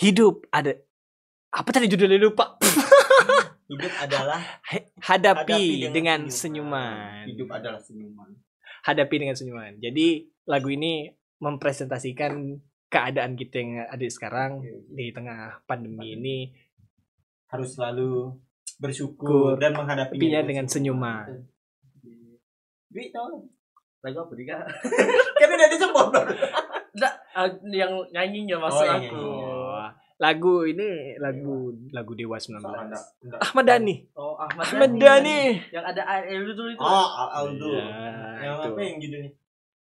Hidup ada apa tadi judulnya lupa Hidup adalah hadapi, Hadapi dengan, dengan senyuman. hidup adalah senyuman. Hadapi dengan senyuman. Jadi lagu ini mempresentasikan keadaan kita yang ada sekarang di tengah pandemi ini Harus selalu Kur. bersyukur dan menghadapinya Hadapinya dengan senyuman. Dwi tahu Lagu apa kak? kan udah disebut ah, yang nyanyinya maksud Oh, aku. nyanyinya. Lagu ini lagu lagu Dewa 19. Enggak, enggak. Ahmad Dhani. Oh, Ahmad, Ahmad Dhani. Yang ada air dulu itu. Oh, Aldo. Ya, yang itu. apa yang judulnya?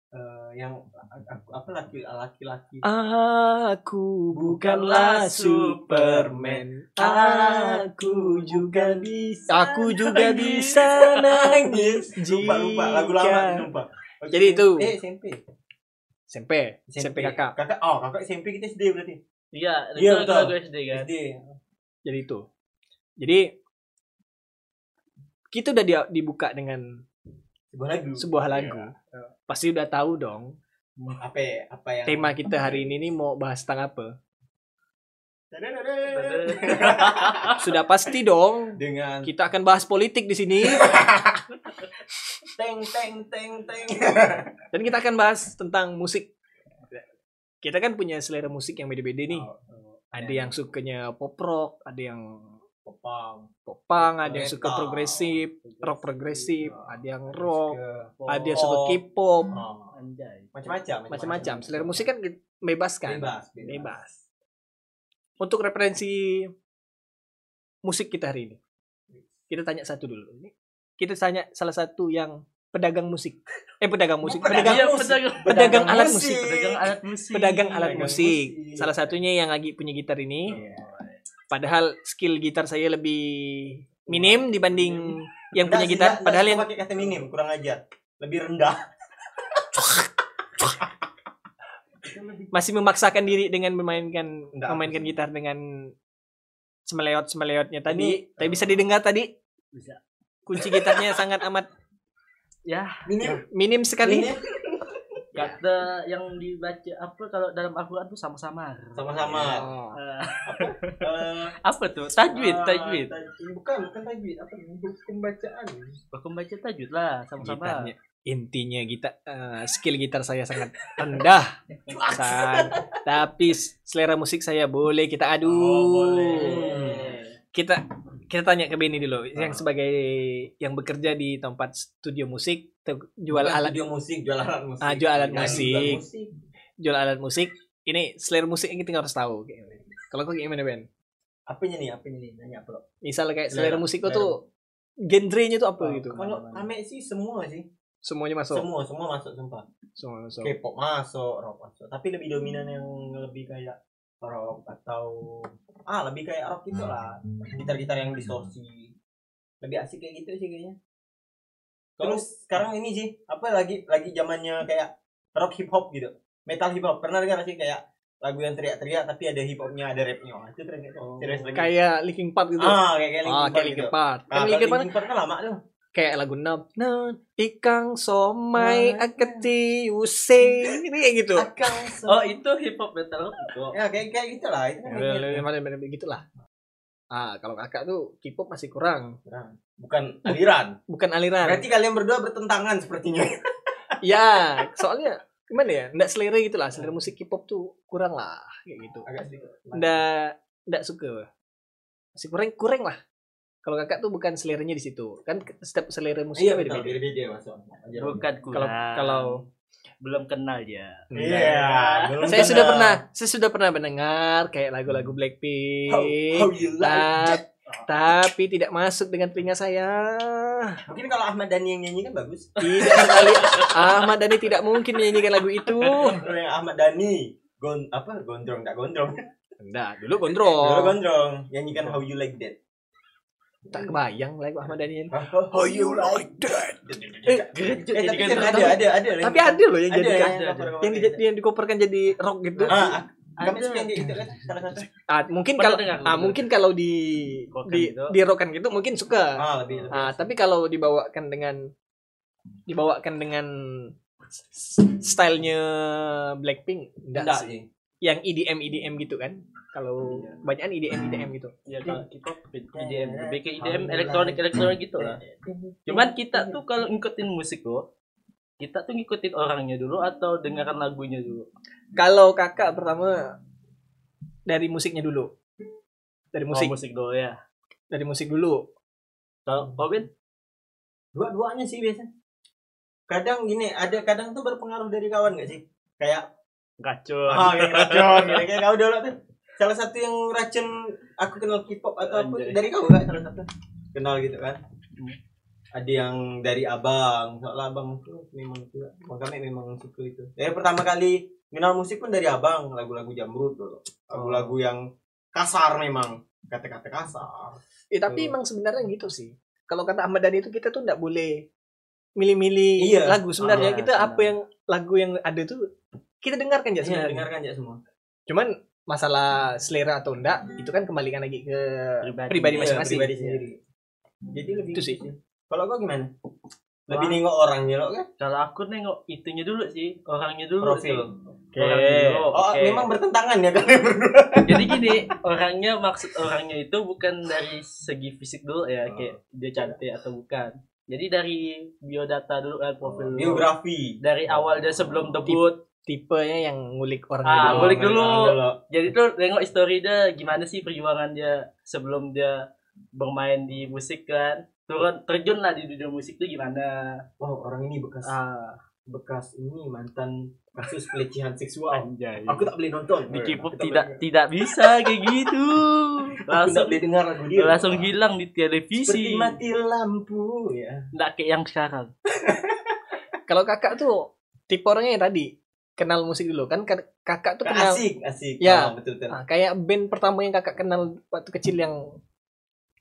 Eh, yang aku- apa laki laki-laki Aku bukanlah Superman. Aku juga bisa. Aku juga bisa nangis. lupa lupa lagu lama lupa Jadi itu. eh SMP SMP, SMP kakak. kakak oh kakak SMP kita SD berarti Iya, itu Iya, betul. lagu SD kan. SD Jadi itu. Jadi kita udah di- dibuka dengan sebuah lagu sebuah lagu. Pasti udah tahu dong apa ya- apa yang tema kita hari ini nih mau bahas tentang apa. Sudah pasti dong. dengan Kita akan bahas politik di sini teng teng teng teng dan kita akan bahas tentang musik. Kita kan punya selera musik yang beda-beda nih. Ada yang sukanya pop rock, ada yang popang popang, ada yang suka progresif, rock progresif, ada yang rock, ada yang suka pop. K-pop, Oh, macam-macam macam-macam. Selera musik kan bebas kan? bebas Bebas. Untuk referensi musik kita hari ini, kita tanya satu dulu. Ini kita tanya salah satu yang pedagang musik. Eh pedagang musik, Bukan, pedagang Iya, musik. pedagang, pedagang alat musik. pedagang alat musik. pedagang alat Pedagang musik. musik. Salah satunya yang lagi punya gitar ini. Iya. Padahal skill gitar saya lebih minim dibanding yang punya gitar. Padahal yang pakai kata minim kurang ajar lebih rendah masih memaksakan diri dengan memainkan memainkan gitar dengan semeleot semeleotnya tadi. Tapi eh, bisa didengar tadi Bisa. kunci gitarnya sangat amat Ya, minim minim sekali. minim kata yang dibaca apa kalau dalam Al-Qur'an tuh sama-sama. sama-sama Oh. Eh, Eh, apa tuh? Tajwid, ah, tajwid. taj- bukan bukan tajwid apa hukum bacaan Baku baca tajwid lah, sama-sama. Gitarnya intinya gitar eh, skill gitar saya sangat rendah. San- tapi selera musik saya boleh kita adu. Oh, boleh. Kita kita tanya ke Benny dulu yang sebagai yang bekerja di tempat studio musik jual Bukan alat studio musik jual alat musik. Ah, jual alat Nyanyi, musik. jual alat musik. Ini selera musik yang kita harus tahu kalau kau gimana Ben? Apanya nih apanya nih? Nanya apa lo? Misal kayak Selera- musik kau tuh genrenya tuh apa gitu? kalau kami sih semua sih. Semuanya masuk? Semua semua masuk sumpah. Semua masuk. K-pop masuk rock masuk. Tapi lebih dominan yang lebih kayak rock atau ah lebih kayak rock gitu lah. Gitar-gitar yang distorsi. Lebih asik kayak gitu sih kayaknya. Terus sekarang ini sih apa lagi lagi zamannya kayak rock hip hop gitu. Metal hip hop pernah dengar sih kayak lagu yang teriak-teriak tapi ada hip hopnya ada rapnya. Wah, itu keren gitu. Serius lagi kayak Linkin Park gitu. Ah kayak kayak ah Linkin kayak Park Linkin gitu. Park. Ah, kan Linkin Park Linkin Park kan lama tuh kayak lagu nab non ikang somai Nah, akati use ini kayak gitu. Oh, itu hip hop metal itu. ya kayak kayak gitu lah itu kan Ya, hip-hop. mana gitu lah ah kalau kakak tuh K-pop masih kurang. Bukan aliran. Bukan aliran. Berarti kalian berdua bertentangan sepertinya. Ya soalnya gimana ya nggak selera gitu lah. Selera musik K-pop tuh kurang lah kayak gitu. Agak sedikit. Nggak nggak suka. Masih kurang kurang lah kalau kakak tuh bukan seleranya di situ kan setiap selera musik iya beda betul beda masuk Bukan kalau kalau belum kenal dia. Iya. belum Saya kenal. sudah pernah, saya sudah pernah mendengar kayak lagu-lagu Blackpink. How, how you like tapi tidak masuk dengan telinga saya. Mungkin kalau Ahmad Dhani yang nyanyi kan bagus. Tidak sekali. Ahmad Dhani tidak mungkin menyanyikan lagu itu. Yang Ahmad Dhani gon apa gondrong tak gondrong. Enggak, dulu Dulu gondrong. gondrong nyanyikan How You Like That. Tak kebayang lagu Ahmad Dhani. How You Like that? Eh, tapi kan ada ada ada. Tapi ada loh yang jadi yang yang di, yang dikoperkan jadi rock gitu. Ah, gitu kan? Ah, mungkin kalau ah, mungkin kalau di di gitu. di rockan gitu mungkin suka. Ah, lebih. Ah, tapi kalau dibawakan dengan dibawakan dengan stylenya Blackpink enggak, Enggak sih. Yang E EDM EDM gitu kan. Kalau Iya. kebanyakan E EDM EDM gitu. Ya kalau K-pop EDM, lebih ke EDM elektronik elektronik gitu lah. Cuman kita tuh kalau ngikutin musik tuh, kita tuh ngikutin orangnya dulu atau dengarkan lagunya dulu. Kalau kakak pertama dari musiknya dulu. Dari Musik, musik, oh, musik dulu ya. dari musik dulu. Kalau Robin, Dua-duanya sih biasanya. Kadang gini, ada kadang tuh berpengaruh dari kawan gak sih? Kayak racun. ah kayak racun. Kayak kau dulu tuh. Salah satu yang racun aku kenal K-pop atau apa dari kau gak salah satu? Kenal gitu kan? Hmm. Ada yang dari abang, soalnya abang tuh memang juga, makanya memang suka itu. Dari pertama kali kenal musik pun dari abang, lagu-lagu jamrut dulu, lagu-lagu yang kasar memang, kata-kata kasar. Eh, tapi Hmm. emang sebenarnya gitu sih. Kalau kata Ahmad Dhani itu kita tuh nggak boleh milih-milih Iya. lagu sebenarnya. Ah, kita sebenarnya. apa yang lagu yang ada tuh kita dengarkan ya Iya, sebenarnya. dengarkan aja semua. Cuman masalah selera atau enggak itu kan kembalikan lagi ke Pribadi. pribadi Iya, masing-masing. pribadi sendiri. Jadi lebih Itu sih. gitu Kalau kau gimana? Lebih Wah. nengok orangnya lo kan? Kalau aku nengok itunya dulu sih, orangnya dulu Profil. Oke. Dulu. Oh, oke. memang bertentangan ya kalian berdua. Jadi gini, orangnya maksud orangnya itu bukan dari segi fisik dulu ya, Oh. kayak dia cantik atau bukan. Jadi dari biodata dulu kan profil dulu. Biografi. Dari awal dia sebelum debut. Tipenya yang ngulik orang Ah, dulu. ngulik dulu. dulu. Jadi tuh nengok story dia gimana sih perjuangan dia sebelum dia bermain di musik kan. Turun terjun lah di dunia musik tuh gimana. Wow, orang ini bekas Ah, bekas ini mantan kasus pelecehan seksual. anjay. Aku tak boleh nonton. di K-pop tidak boleh- tidak bisa kayak gitu. Langsung boleh dengar lagu dia. langsung hilang di televisi. Seperti mati lampu ya. Nggak kayak yang sekarang. Kalau kakak tuh tipe orangnya yang tadi kenal musik dulu kan Ka- kakak tuh kenal Asik, asik. Ya. Ah, betul betul. Ah, kayak band pertama yang kakak kenal waktu kecil yang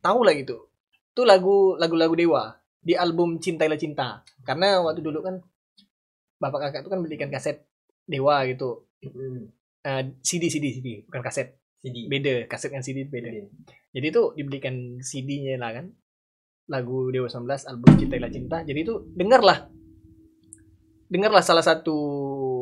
tahu lah gitu. Itu lagu lagu-lagu Dewa di album Cintailah Cinta. Karena waktu dulu kan bapak kakak tuh kan belikan kaset Dewa gitu. Hmm. Eh, CD CD CD bukan kaset. CD. Beda, kaset dengan CD beda. Beda. Jadi itu dibelikan CD-nya lah kan. Lagu Dewa 19 album Cintailah Cinta. Jadi itu dengarlah. Dengarlah salah satu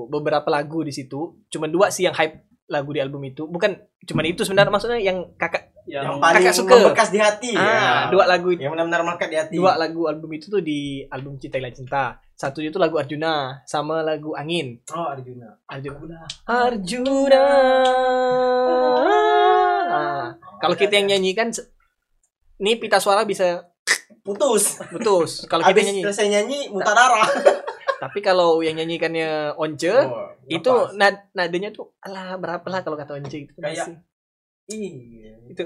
beberapa lagu di situ. Cuma dua sih yang hype lagu di album itu. Bukan cuma itu sebenarnya maksudnya yang kakak Yang Yang, paling kakak suka. membekas di hati. ah, ya. dua lagu itu. Yang benar-benar melekat di hati. Dua lagu album itu tuh di album Cintailah Cinta. Satu itu lagu Arjuna sama lagu Angin. Oh, Arjuna. Arjuna. Arjuna. Ah, kalau kita yang nyanyikan ini pita suara bisa Putus. putus. Kalau kita nyanyi. selesai nyanyi mutar darah. Tapi kalau yang nyanyikannya Once Oh, itu nad nadanya tuh alah berapa lah kalau kata Once itu Kayak- masih- Iya. itu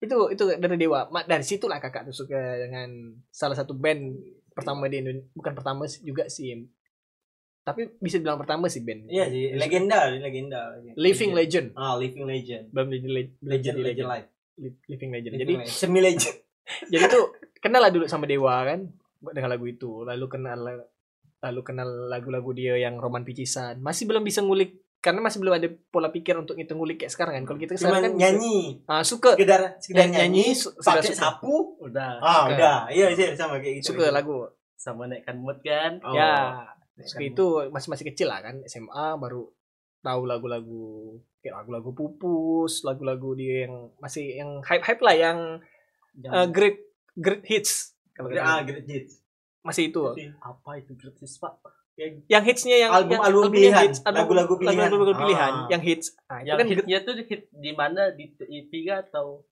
itu itu dari dewa Ma- dari situ lah kakak tuh suka dengan salah satu band pertama di Indonesia bukan pertama juga sih tapi bisa bilang pertama sih band Iya sih, legenda, legenda. Living Legend Ah, living legend. belum jadi Legend, jadi legend life. Li- Living Legend Living jadi legend. semi legend. jadi tuh kenal lah dulu sama Dewa kan dengan lagu itu lalu kenal lalu kenal lagu-lagu dia yang roman picisan masih belum bisa ngulik karena masih belum ada pola pikir untuk itu ngulik kayak sekarang kan kalau kita Cuma sekarang kan nyanyi, ah, suka sekedar sekedar nyanyi, nyanyi, su- pakai suka. sapu. udah Ah, Suka. udah. Iya, iya sama kayak gitu. suka lagu sama naikkan mood kan. Oh. ya suka itu masih masih kecil lah kan SMA baru tahu lagu-lagu kayak lagu-lagu pupus lagu-lagu dia yang masih yang hype hype lah yang uh, great great hits kalau Ah, great hits. Masih itu apa itu gratis pak? yang hitsnya yang Album- yang album yang pilihan, hits, album- lagu-lagu pilihan. lagu-lagu pilihan Ah. yang hits nah, itu Yang kan hitnya tuh hit di mana di TV atau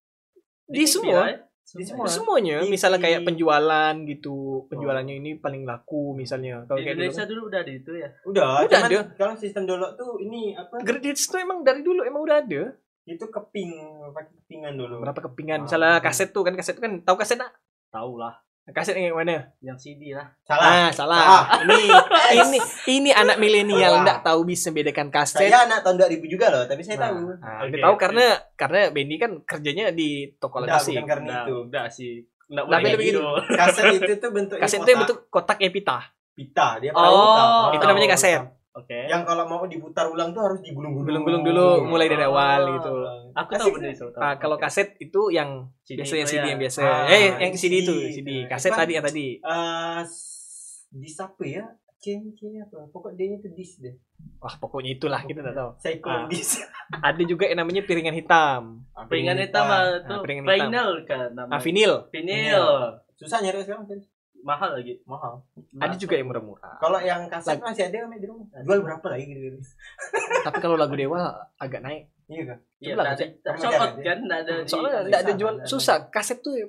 Di TV semua. ya? Di semua. semuanya TV. misalnya kayak penjualan gitu penjualannya ini paling laku misalnya kalau Di kayak dulu Indonesia dulu udah ada itu ya. Udah, Udah ada. kalau sistem download tuh ini apa? Great Hits tuh emang dari dulu emang udah ada Itu keping, pakai kepingan dulu. berapa kepingan Ah. misalnya kaset tuh kan kaset tuh kan tahu kaset nak Tahu lah. Kaset yang mana Yang CD lah. Salah. ah salah Salah. ini ini ini anak milenial Salah. nggak tahu bisa bedakan kaset Saya anak tahun 2000 juga loh, tapi saya Nah, tahu. nah, dia tahu karena karena Benny kan kerjanya di toko Udah, musik bukan karena itu. udah sih. Nggak Tapi boleh lebih gitu. Kaset itu tuh bentuknya kaset itu bentuk kotak epita pita, dia Oh, pakai kotak. itu namanya kaset Oke. Yang kalau mau diputar ulang tuh harus digulung-gulung. gulung-gulung dulu mulai dari awal Oh. gitu Aku tahu bener itu. tahu. Ah, kalau kaset itu yang CD biasa yang itu CD ya. yang biasa Ah, eh yang ini CD itu CD. CD Nah, kaset itu tadi yang tadi Eh, s- dis apa ya? Chain apa? Pokok dia itu dis deh. wah pokoknya itulah kita nggak tahu Saya Ah. dis. ada juga yang namanya piringan hitam Piringan hitam mah tuh Ah, piringan hitam. vinyl kan ah namanya. vinil Vinyl. Susah nyari sekarang kan? Mahal lagi. Mahal. ada juga yang murah-murah Kalau yang kaset masih ada nggak di rumah? Jual berapa lagi gitu? tapi kalau lagu dewa agak naik Iya kan? Iya, ada Cek. sold out kan, nggak ada. soalnya nggak ada jual ada. susah kaset tuh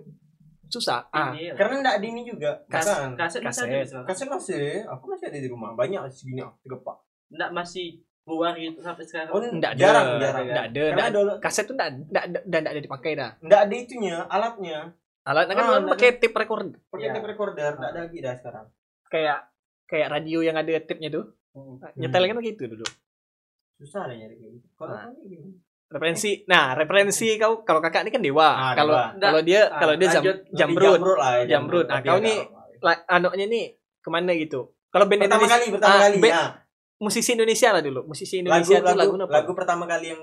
susah ah Vinyl. Karena nggak ada ini juga. Kaset masih ada Kaset. sekarang. Kaset masih, aku masih ada di rumah. Banyak segini aku tiga pak. Nggak masih keluar gitu sampai sekarang. Oh, nggak ada jarang, jarang. nggak ada dulu kaset tuh nggak nggak ada dipakai dah nggak ada itunya, alatnya. Alatnya kan Ah, orang nggak pakai tape record Pakai Iya. tape recorder, nggak ada lagi dah sekarang. kayak kayak radio yang ada tape-nya tuh Hmm. nyetelnya kan gitu dulu Susah lah nyari kayak gitu. Kalau Nah. gimana? referensi nah referensi kau kalau kakak ini kan dewa Ah, kalau Dewa. kalau dia Ah, kalau dia jam lanjut. jamrut Jamrut lah, ya, Jamrut. Nah, kau nih la- anaknya nih ke mana gitu kalau band pertama Indonesia kali, pertama Ah, kali. band- Nah, musisi Indonesia lah dulu musisi lagu, Indonesia lagu, lagu apa lagu pertama kali yang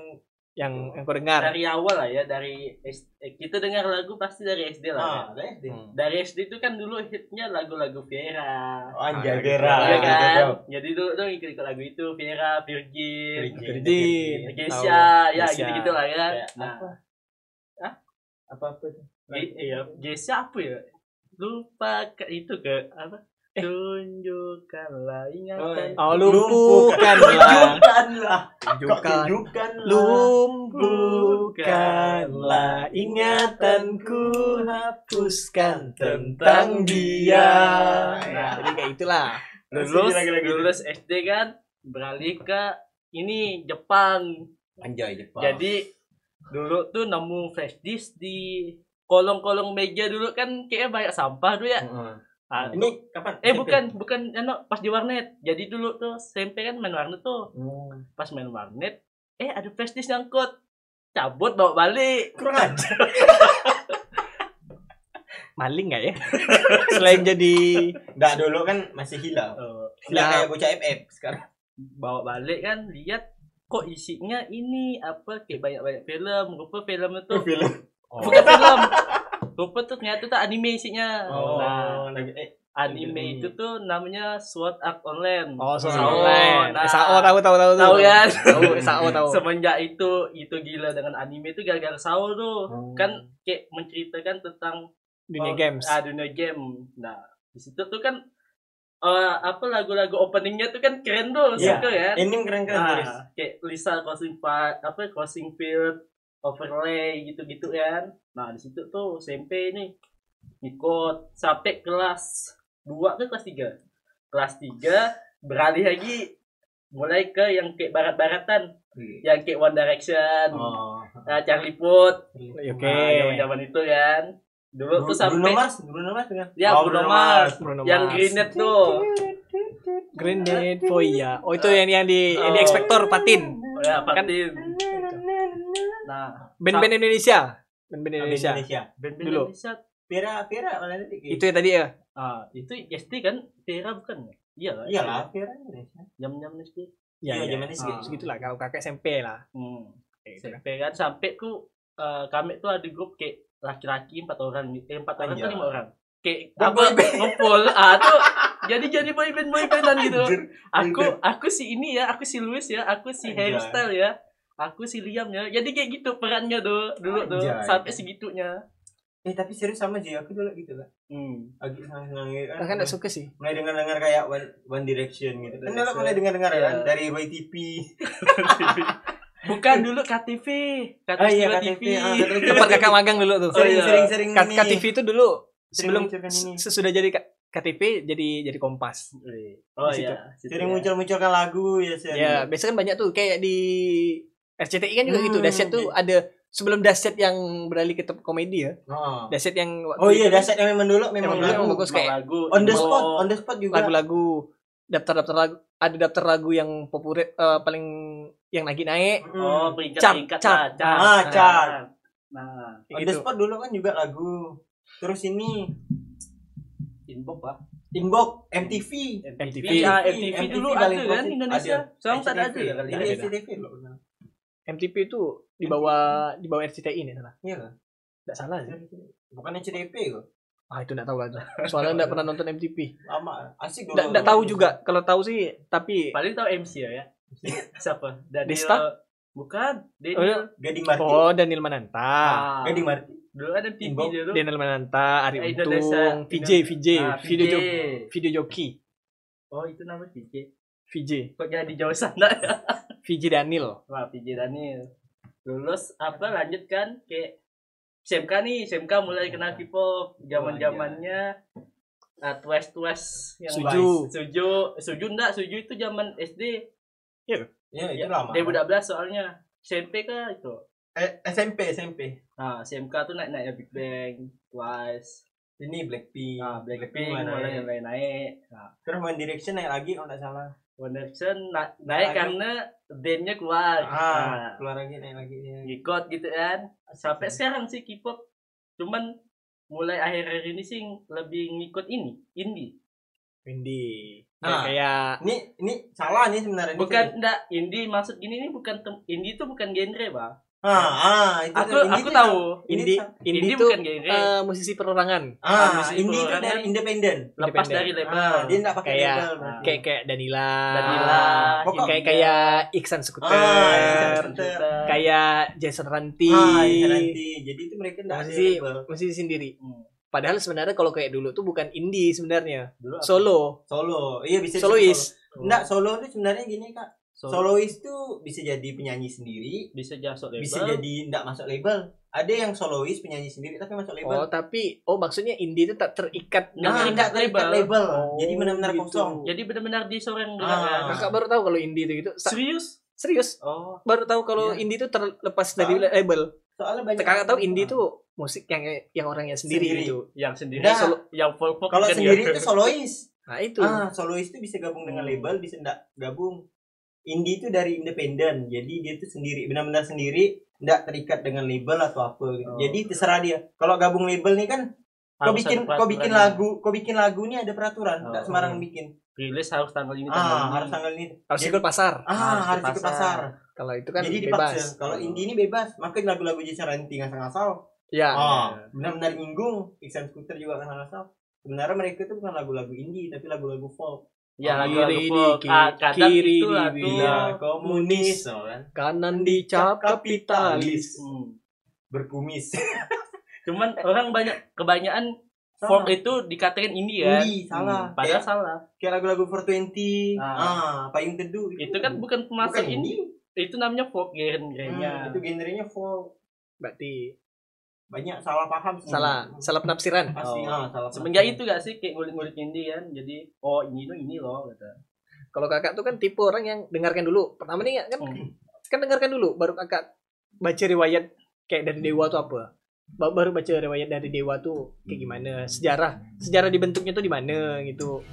yang yang kau dengar Dari awal lah ya, dari eh, kita dengar lagu pasti dari SD lah. ah, ya. ada SD. Hmm. Dari SD itu kan dulu hitnya lagu-lagu Viera. Oh, Anjay, Ah. Ah, Iya gitu, kan? Jadi dulu tuh ikut-ikut lagu itu Viera, Virgin, Virgin. Geisha, ya Geisha. gitu-gitu lah ya. Nah, apa? Hah? Apa-apa tuh? Ge- iya, Geisha apa ya? Lupa ke itu ke apa? Eh. Tunjukkanlah ingatan. oh Lumpuhkan. lumpuhkanlah Tunjukkanlah. Tunjukkanlah. lumpuhkanlah ingatanku hapuskan tentang dia nah, jadi kayak itulah Lulus, lulus SD kan beralih ke ini Jepang. Anjay, Jepang. Jadi dulu tuh nemu flash disk di kolong-kolong meja dulu kan kayaknya banyak sampah tuh ya. Heeh. Ah, ini kapan? eh bukan bukan ano, pas di warnet. Jadi dulu tuh SMP kan main warnet tuh. Hmm. Pas main warnet, eh ada flash nyangkut. Cabut bawa balik. Kurang aja. maling nggak ya selain jadi Enggak dulu kan masih hilang. Enggak Hilang. kayak bocah FF sekarang. bawa balik kan lihat kok isinya ini apa kayak banyak-banyak film. Rupa film itu Film. bukan film. Rupa tuh ternyata tuh anime isinya. Oh, Nah, lagi eh anime itu tuh namanya Sword Art Online. oh Sao. soal online Nah, sao tahu tahu tahu tahu kan? tahu sao tahu Semenjak itu itu gila dengan anime itu gara-gara Sao tuh. Kan kayak menceritakan tentang dunia oh, games Ah, dunia game. Nah, di situ tuh kan eh, apa lagu-lagu openingnya tuh kan keren tuh, Iya. suka kan? ending keren-keren tulis. Nah, kayak Lisa Crossing Fi- apa Crossing Field overlay gitu-gitu kan. Nah, di situ tuh SMP ini ikut sampai kelas 2 ke kelas 3. Kelas 3 beralih lagi mulai ke yang kayak barat-baratan, yang kayak One Direction, Oh. nah, Charlie Puth, oke nah, zaman-zaman itu kan. Dulu Bruno tuh sampai Mars, Bruno Mars kan? Ya, Oh, Bruno Mars. Bruno yang Mars. Greenet tuh. Grenade oh iya oh itu yang yang di yang di Oh. ekspektor patin Oh, ya, Kan- Patin. Nah, band-band Indonesia band-band Indonesia Indonesia. band-band Dulu. Indonesia Pira, Pira mana tadi? itu ya tadi ya Ah, itu SD kan Tera bukan ya? Iya lah. Iyalah, Pira Indonesia. Jam-jam SD. ya, Iya, ya. zaman SD. Ah. segitulah kalau kakek SMP lah Hmm. Kayak gitu kan. SMP kan sampai ku eh, kami tuh ada grup kayak laki-laki empat orang eh, empat orang Anjay. atau lima orang kayak apa ngumpul ah tuh jadi jadi boy band boy bandan gitu aku aku si ini ya aku si Louis ya aku si hairstyle ya aku si Liam ya jadi kayak gitu perannya tuh dulu tuh Anjay. sampai segitunya Eh tapi serius sama Jay, aku dulu gitu lah. hmm. Lagi senang-senang gitu kan. nggak suka sih mulai dengar-dengar kayak One, One Direction gitu. Kan dulu mulai dengar-dengar Iya. kan dari Roy TP. Bukan dulu KTV. KTV. Ah iya TV. KTV. Ah, terus- Tempat kakak magang dulu tuh. Oh, iya. Sering-sering K- ini. KTV itu dulu sebelum sesudah jadi K- KTV jadi jadi Kompas. Oh Di situ. iya. Sering ya. muncul-munculkan lagu ya sih. Ya, biasa kan banyak tuh kayak di RCTI kan juga Hmm, gitu. Dasyat tuh ada sebelum Dasyat yang beralih ke top komedi ya. Oh. Dasyat yang waktu Oh iya, itu dasyat yang memang dulu memang Emang dulu emang bagus kayak lagu. On the spot, on the spot juga. lagu-lagu daftar-daftar lagu ada daftar lagu yang populer eh, paling yang lagi naik Hmm. Oh, peringkat Chart, peringkat chart. lah, chart. Ah, chart. Nah, on the gitu. spot dulu kan juga lagu. Terus ini inbox pak. Inbox MTV. MTV. Iya, MTV MTV dulu paling ada kan. Indonesia. Ada. Sekarang tak ada ya kali Ini. SCTV loh. MTV itu di bawah di bawah RCTI nih salah Iya kan? nggak salah sih Bukan SCTV kok. ah itu nggak tahu lagi soalnya nggak pernah nonton MTV Lama, asik dulu. nggak nggak tahu juga kalau tahu sih tapi Paling tahu MC ya. ya. Siapa? Daniel. Desta? Bukan. Oh, iya. Daniel. Gading Marti. oh Daniel Mananta Ah. Gading Marti. Dulu ada TV Inbox. dulu. Daniel Mananta Ari Untung. VJ VJ Ah, video video joki Oh, itu namanya VJ. VJ Kok jadi jauh sana? VJ Daniel Wah, PJ Daniel. Lulus apa lanjut kan kayak SMK nih, SMK mulai kenal K-pop, zaman-zamannya uh, Twice Twice yang Suju. Vice. Suju, Suju enggak, Suju itu zaman SD. Ya, itu Ya, lama. 2012 soalnya. SMP kah itu? Eh, SMP, SMP. Nah, SMK tuh naik-naiknya Big Bang, Twice, Ini Blackpink. nah, Blackpink mana mulai mulai naik. Nah, Terus One Direction naik lagi kalau nggak salah. One Direction na- naik lagi. karena bandnya keluar. Ah, Nah, keluar lagi naik lagi. Ya. ngikut gitu kan sampai sekarang sih K-pop cuman mulai akhir-akhir ini sih lebih ngikut ini indie Indie Nah. kayak Ini ini salah nih sebenarnya. Ini bukan enggak indie maksud gini nih bukan tem- indie itu bukan genre bang Ah, ah, itu aku ini aku tahu Ini indie indie, indie itu bukan genre eh, musisi perorangan Ah, musik indie itu perorangan. dari independen. lepas dari label Ah, dia enggak pakai Kayak- label. berarti. kayak kayak Danila Danila Pokok- kayak kayak Iksan Skuter Ah, Iksan Skuter. kayak Jason Ranti Ah, ini nanti. Jadi itu mereka enggak musisi musisi sendiri Hmm. padahal sebenarnya kalau kayak dulu tuh bukan indie sebenarnya solo Solo. Iya bisa solois solo. Enggak, solo itu sebenarnya gini, Kak. Solo. Solois tuh bisa jadi penyanyi sendiri, bisa masuk label bisa jadi enggak masuk label. Ada yang solois penyanyi sendiri tapi masuk label. oh tapi oh maksudnya indie itu tak terikat Nah, terikat enggak terikat label. label. Oh, Jadi benar-benar gitu. kosong. jadi benar-benar di seorang Ah. gerakan kakak baru tahu kalau indie itu gitu Sa- serius serius oh baru tahu kalau Iya. indie itu terlepas dari Soalnya- label Soalnya banyak kakak tahu indie itu musik yang yang orangnya sendiri, Sendiri. gitu yang sendiri Nggak. solo yang folk folk Kalau sendiri ya. itu solois. nah itu Ah, solois itu bisa gabung dengan Hmm. label, bisa enggak gabung. Indie itu dari independen. Jadi dia itu sendiri, benar-benar sendiri, enggak terikat dengan label atau apa gitu. Oh. Jadi terserah dia. Kalau gabung label nih kan kau Harus bikin kau bikin peraturannya. lagu, kau bikin lagu nih ada peraturan, enggak Oh. sembarangan bikin. rilis harus tanggal ini tanggal Ah, ini. harus tanggal ini. harus Jadi- ikut pasar Ah, Harus harus ke ikut pasar. pasar. kalau itu kan Jadi bebas dipaksa. Kalau indie ini bebas, maka lagu-lagu Jason Ranti ngasal-ngasal. ya Ah, benar-benar nyinggung. Iksan Scooter juga ngasal-ngasal. Sebenarnya mereka itu bukan lagu-lagu indie, tapi lagu-lagu folk. Ya lagu lagu kadang kiri itu lagu komunis, kan? kanan dicap kapitalis Hmm. berkumis. cuman orang banyak kebanyakan folk itu dikatain indie kan Indie, salah. Hmm, padahal Kayak- salah Kayak lagu-lagu 420, Ah. ah, payung teduh itu kan bukan termasuk indie itu namanya folk Hmm, genrenya itu genrenya folk. berarti Banyak salah paham sih. salah salah penafsiran. Pasti, Oh. ah, salah semenjak itu gak sih kayak ngulik-ngulik indie kan jadi oh ini tuh ini loh kata. Kalau kakak tuh kan tipe orang yang dengarkan dulu. Pertama nih kan Hmm. kan dengarkan dulu baru kakak baca riwayat kayak dari dewa tuh apa. Ba- baru baca riwayat dari dewa tuh kayak gimana. Sejarah sejarah dibentuknya tuh di mana gitu